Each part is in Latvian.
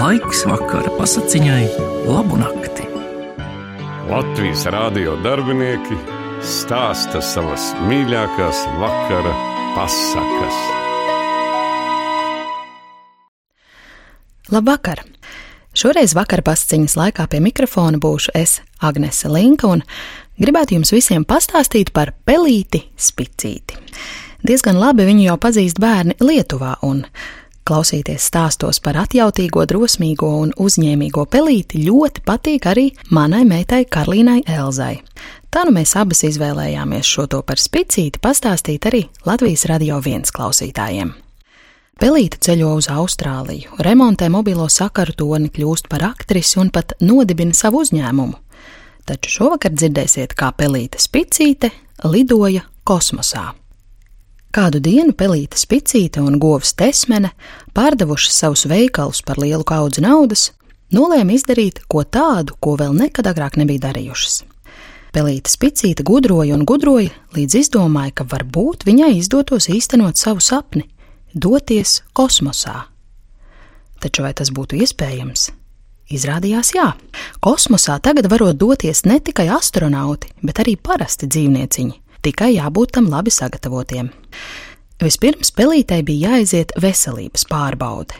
Laiks vakara pasakiņai, labu nakti. Latvijas rādio darbinieki stāsta savas mīļākās vakara pasakas. Labvakar! Šoreiz vakar pasciņas laikā pie mikrofona būšu es, Agnese Linka, un gribētu jums visiem pastāstīt par pelīti spicīti. Diezgan labi viņu jau pazīst bērni Lietuvā, un klausīties stāstos par atjautīgo, drosmīgo un uzņēmīgo pelīti ļoti patīk arī manai meitai Karlīnai Elzai. Tā nu mēs abas izvēlējāmies šo to par spicīti pastāstīt arī Latvijas radio viens klausītājiem. Pelīte ceļo uz Austrāliju, remontē mobilo sakaru toni, kļūst par aktrisi un pat nodibina savu uzņēmumu. Taču šovakar dzirdēsiet, kā pelīte spicīte lidoja kosmosā. Kādu dienu pelīte spicīte un govs tesmene, pārdevuši savus veikalus par lielu kaudzi naudas, nolēma izdarīt ko tādu, ko vēl nekad agrāk nebija darījušas. Pelīte spicīte gudroja un gudroja, līdz izdomāja, ka varbūt viņai izdotos īstenot savu sapni doties kosmosā. Taču vai tas būtu iespējams? Izrādījās, jā, kosmosā tagad varot doties ne tikai astronauti, bet arī parasti dzīvnieciņi, tikai jābūt tam labi sagatavotiem. Vispirms pelītei bija jāaiziet veselības pārbaude.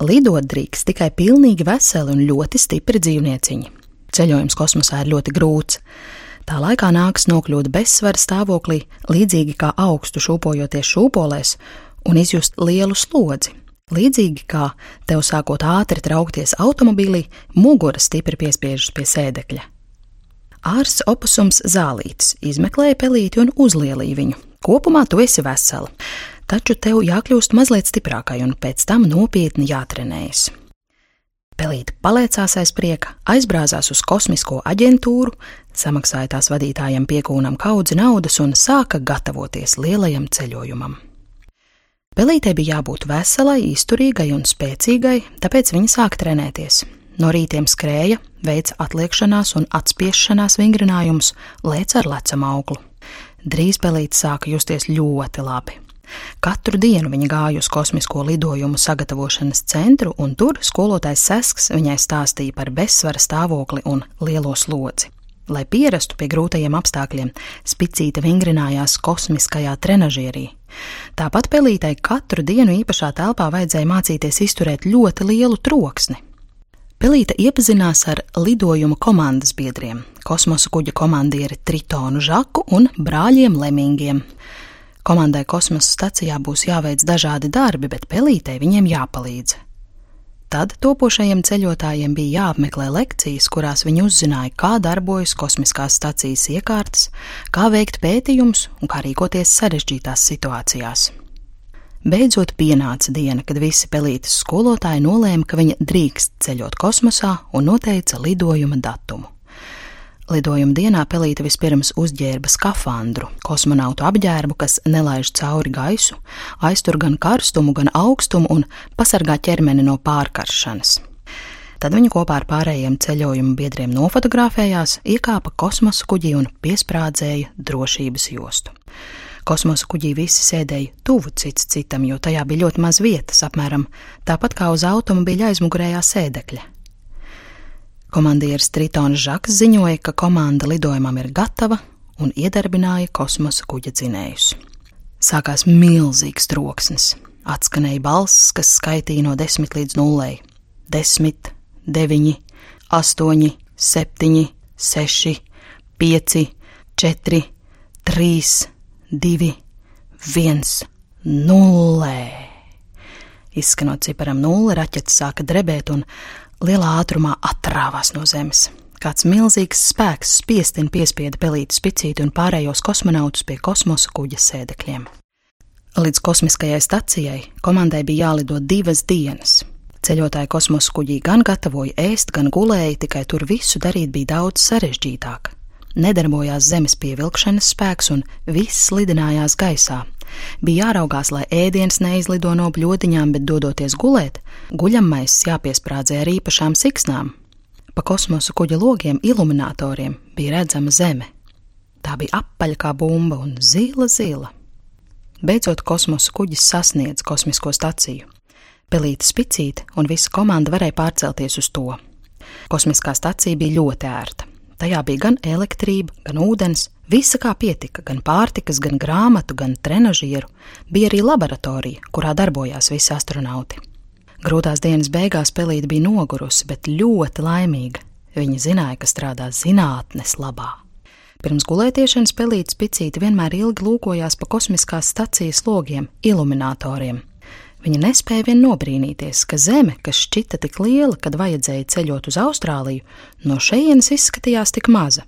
Lidot drīkst tikai pilnīgi veseli un ļoti stipri dzīvnieciņi. Ceļojums kosmosā ir ļoti grūts. Tā laikā nāks nokļūt bezsvara stāvoklī, līdzīgi kā augstu šūpojoties šūpolēs, un izjust lielu slodzi. Līdzīgi kā tev sākot ātri traukties automobīlī, mugura stipri piespiežas pie sēdekļa. Ārsts opusums zālītis izmeklēja pelīti un uzlielīja viņu. Kopumā tu esi vesela, taču tev jākļūst mazliet stiprākai un pēc tam nopietni jātrenējas. Pelīte paliecās aiz prieka, aizbrāzās uz kosmisko aģentūru, samaksāja tās vadītājiem piekūnam kaudzi naudas un sāka gatavoties lielajam ceļojumam. Pelītei bija jābūt veselai, izturīgai un spēcīgai, tāpēc viņa sāka trenēties. No rītiem skrēja, veica atliekšanās un atspiešanās vingrinājumus, lēca ar lecam auglu. Drīz pelīte sāka justies ļoti labi. Katru dienu viņa gāja uz kosmisko lidojumu sagatavošanas centru, un tur skolotājs Sesks viņai stāstīja par bezsvara stāvokli un lielo slodzi. Lai pierastu pie grūtajiem apstākļiem, spicīte vingrinājās kosmiskajā trenažierī. Tāpat pelītai katru dienu īpašā telpā vajadzēja mācīties izturēt ļoti lielu troksni. Pelīte iepazinās ar lidojuma komandas biedriem - kosmosa kuģa komandieri Tritonu Žaku un brāļiem Lemingiem. Komandai kosmosa stacijā būs jāveic dažādi darbi, bet pelītei viņiem jāpalīdz. Tad topošajiem ceļotājiem bija jāapmeklē lekcijas, kurās viņi uzzināja, kā darbojas kosmiskās stacijas iekārtas, kā veikt pētījumus un kā rīkoties sarežģītās situācijās. Beidzot pienāca diena, kad visi pelītes skolotāji nolēma, ka viņa drīkst ceļot kosmosā un noteica lidojuma datumu. Lidojuma dienā pelīte vispirms uzģērba skafandru, kosmonautu apģērbu, kas nelaiž cauri gaisu, aiztur gan karstumu, gan augstumu un pasargā ķermeni no pārkaršanas. Tad viņa kopā ar pārējiem ceļojuma biedriem nofotografējās, iekāpa kosmosa kuģī un piesprādzēja drošības jostu. Kosmosa kuģī visi sēdēja tuvu cits citam, jo tajā bija ļoti maz vietas, apmēram tāpat kā uz automobīļa aizmugurējā sēdekļa. Komandieris Tritons Žaks ziņoja, ka komanda lidojumam ir gatava un iedarbināja kosmosa kuģa dzinējus. Sākās milzīgs troksnis. Atskanēja balss, kas skaitīja no 10 līdz 0. 10, 9, 8, 7, 6, 5, 4, 3, 2, 1, 0. Izskanot ciparam nulli, raķetes sāka drebēt un lielā ātrumā atrāvās no zemes. Kāds milzīgs spēks spiestin piespieda pelīti spicīti un pārējos kosmonautus pie kosmosa kuģa sēdekļiem. Līdz kosmiskajai stacijai komandai bija jālido divas dienas. Ceļotāji kosmosa kuģī gan gatavoja ēst, gan gulēja, tikai tur visu darīt bija daudz sarežģītāk. Nedarbojās zemes pievilkšanas spēks un viss lidinājās gaisā, Bija jāraugās, lai ēdiens neizlido no bļodiņām, bet dodoties gulēt, guļamais jāpiesprādzē ar īpašām siksnām. Pa kosmosa kuģa logiem iluminatoriem bija redzama zeme. Tā bija apaļa kā bumba un zila zila. Beidzot, kosmosa kuģis sasniedz kosmisko staciju. Pelīte Spicīte un visa komanda varēja pārcelties uz to. Kosmiskā stacija bija ļoti ērta. Tajā bija gan elektrība, gan ūdens, visa kā pietika, gan pārtikas, gan grāmatu, gan trenažieru. Bija arī laboratorija, kurā darbojās visi astronauti. Grūtās dienas beigās Pelīte bija nogurusi, bet ļoti laimīga. Viņa zināja, ka strādā zinātnes labā. Pirms gulētiešanas pelītes picīti vienmēr ilgi lūkojās pa kosmiskās stacijas logiem, iluminatoriem. Viņa nespēja vien nobrīnīties, ka Zeme, kas šķita tik liela, kad vajadzēja ceļot uz Austrāliju, no šejienes izskatījās tik maza,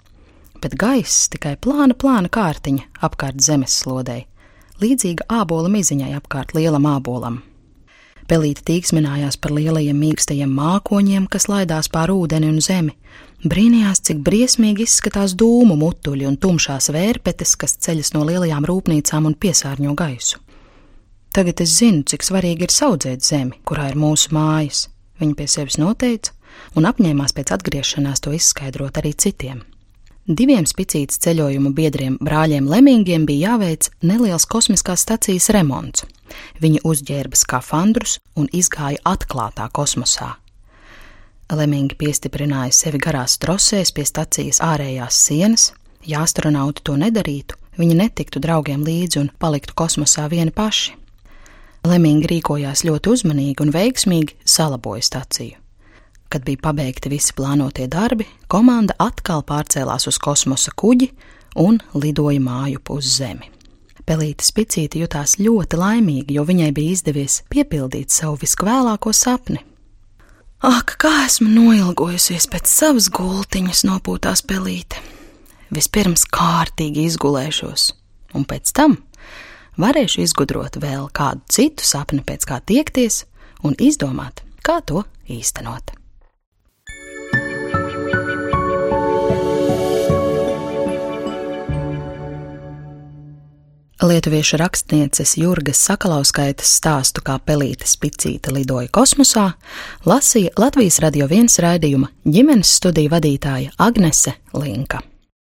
bet gaiss tikai plāna, plāna kārtiņa apkārt zemeslodei, līdzīga ābola miziņai apkārt lielam ābolam. Pelīte tīksminājās par lielajiem mīkstajiem mākoņiem, kas laidās pār ūdeni un zemi, brīnījās, cik briesmīgi izskatās dūmu mutuļi un tumšās vērpetes, kas ceļas no lielajām rūpnīcām un piesārņo gaisu. Tagad es zinu, cik svarīgi ir audzēt zemi, kurā ir mūsu mājas, viņa pie sevis noteica un apņēmās pēc atgriešanās to izskaidrot arī citiem. Diviem spicītas ceļojumu biedriem, brāļiem Lemingiem, bija jāveic neliels kosmiskās stacijas remonts. Viņi uzģērba skafandrus un izgāja atklātā kosmosā. Lemingi piestiprināja sevi garās trosēs pie stacijas ārējās sienas. Ja astronauti to nedarītu, viņi netiktu draugiem līdzi un paliktu kosmosā vieni paši. Lemingi rīkojās ļoti uzmanīgi un veiksmīgi salaboja staciju. Kad bija pabeigti visi plānotie darbi, komanda atkal pārcēlās uz kosmosa kuģi un lidoja māju uz Zemi. Pelīte Spicīte jutās ļoti laimīga, jo viņai bija izdevies piepildīt savu viskvēlāko sapni. Ak, kā esmu noilgojusies pēc savas gultiņas, nopūtās pelīte. Vispirms kārtīgi izgulēšos, un pēc tam varēšu izgudrot vēl kādu citu sapni, pēc kā tiekties, un izdomāt, kā to īstenot. Lietuviešu rakstnieces Jurgas Sakalauskaitas stāstu, kā pelīte spicīte lidoja kosmosā, lasīja Latvijas radio viens raidījuma ģimenes studiju vadītāja Agnese Linka.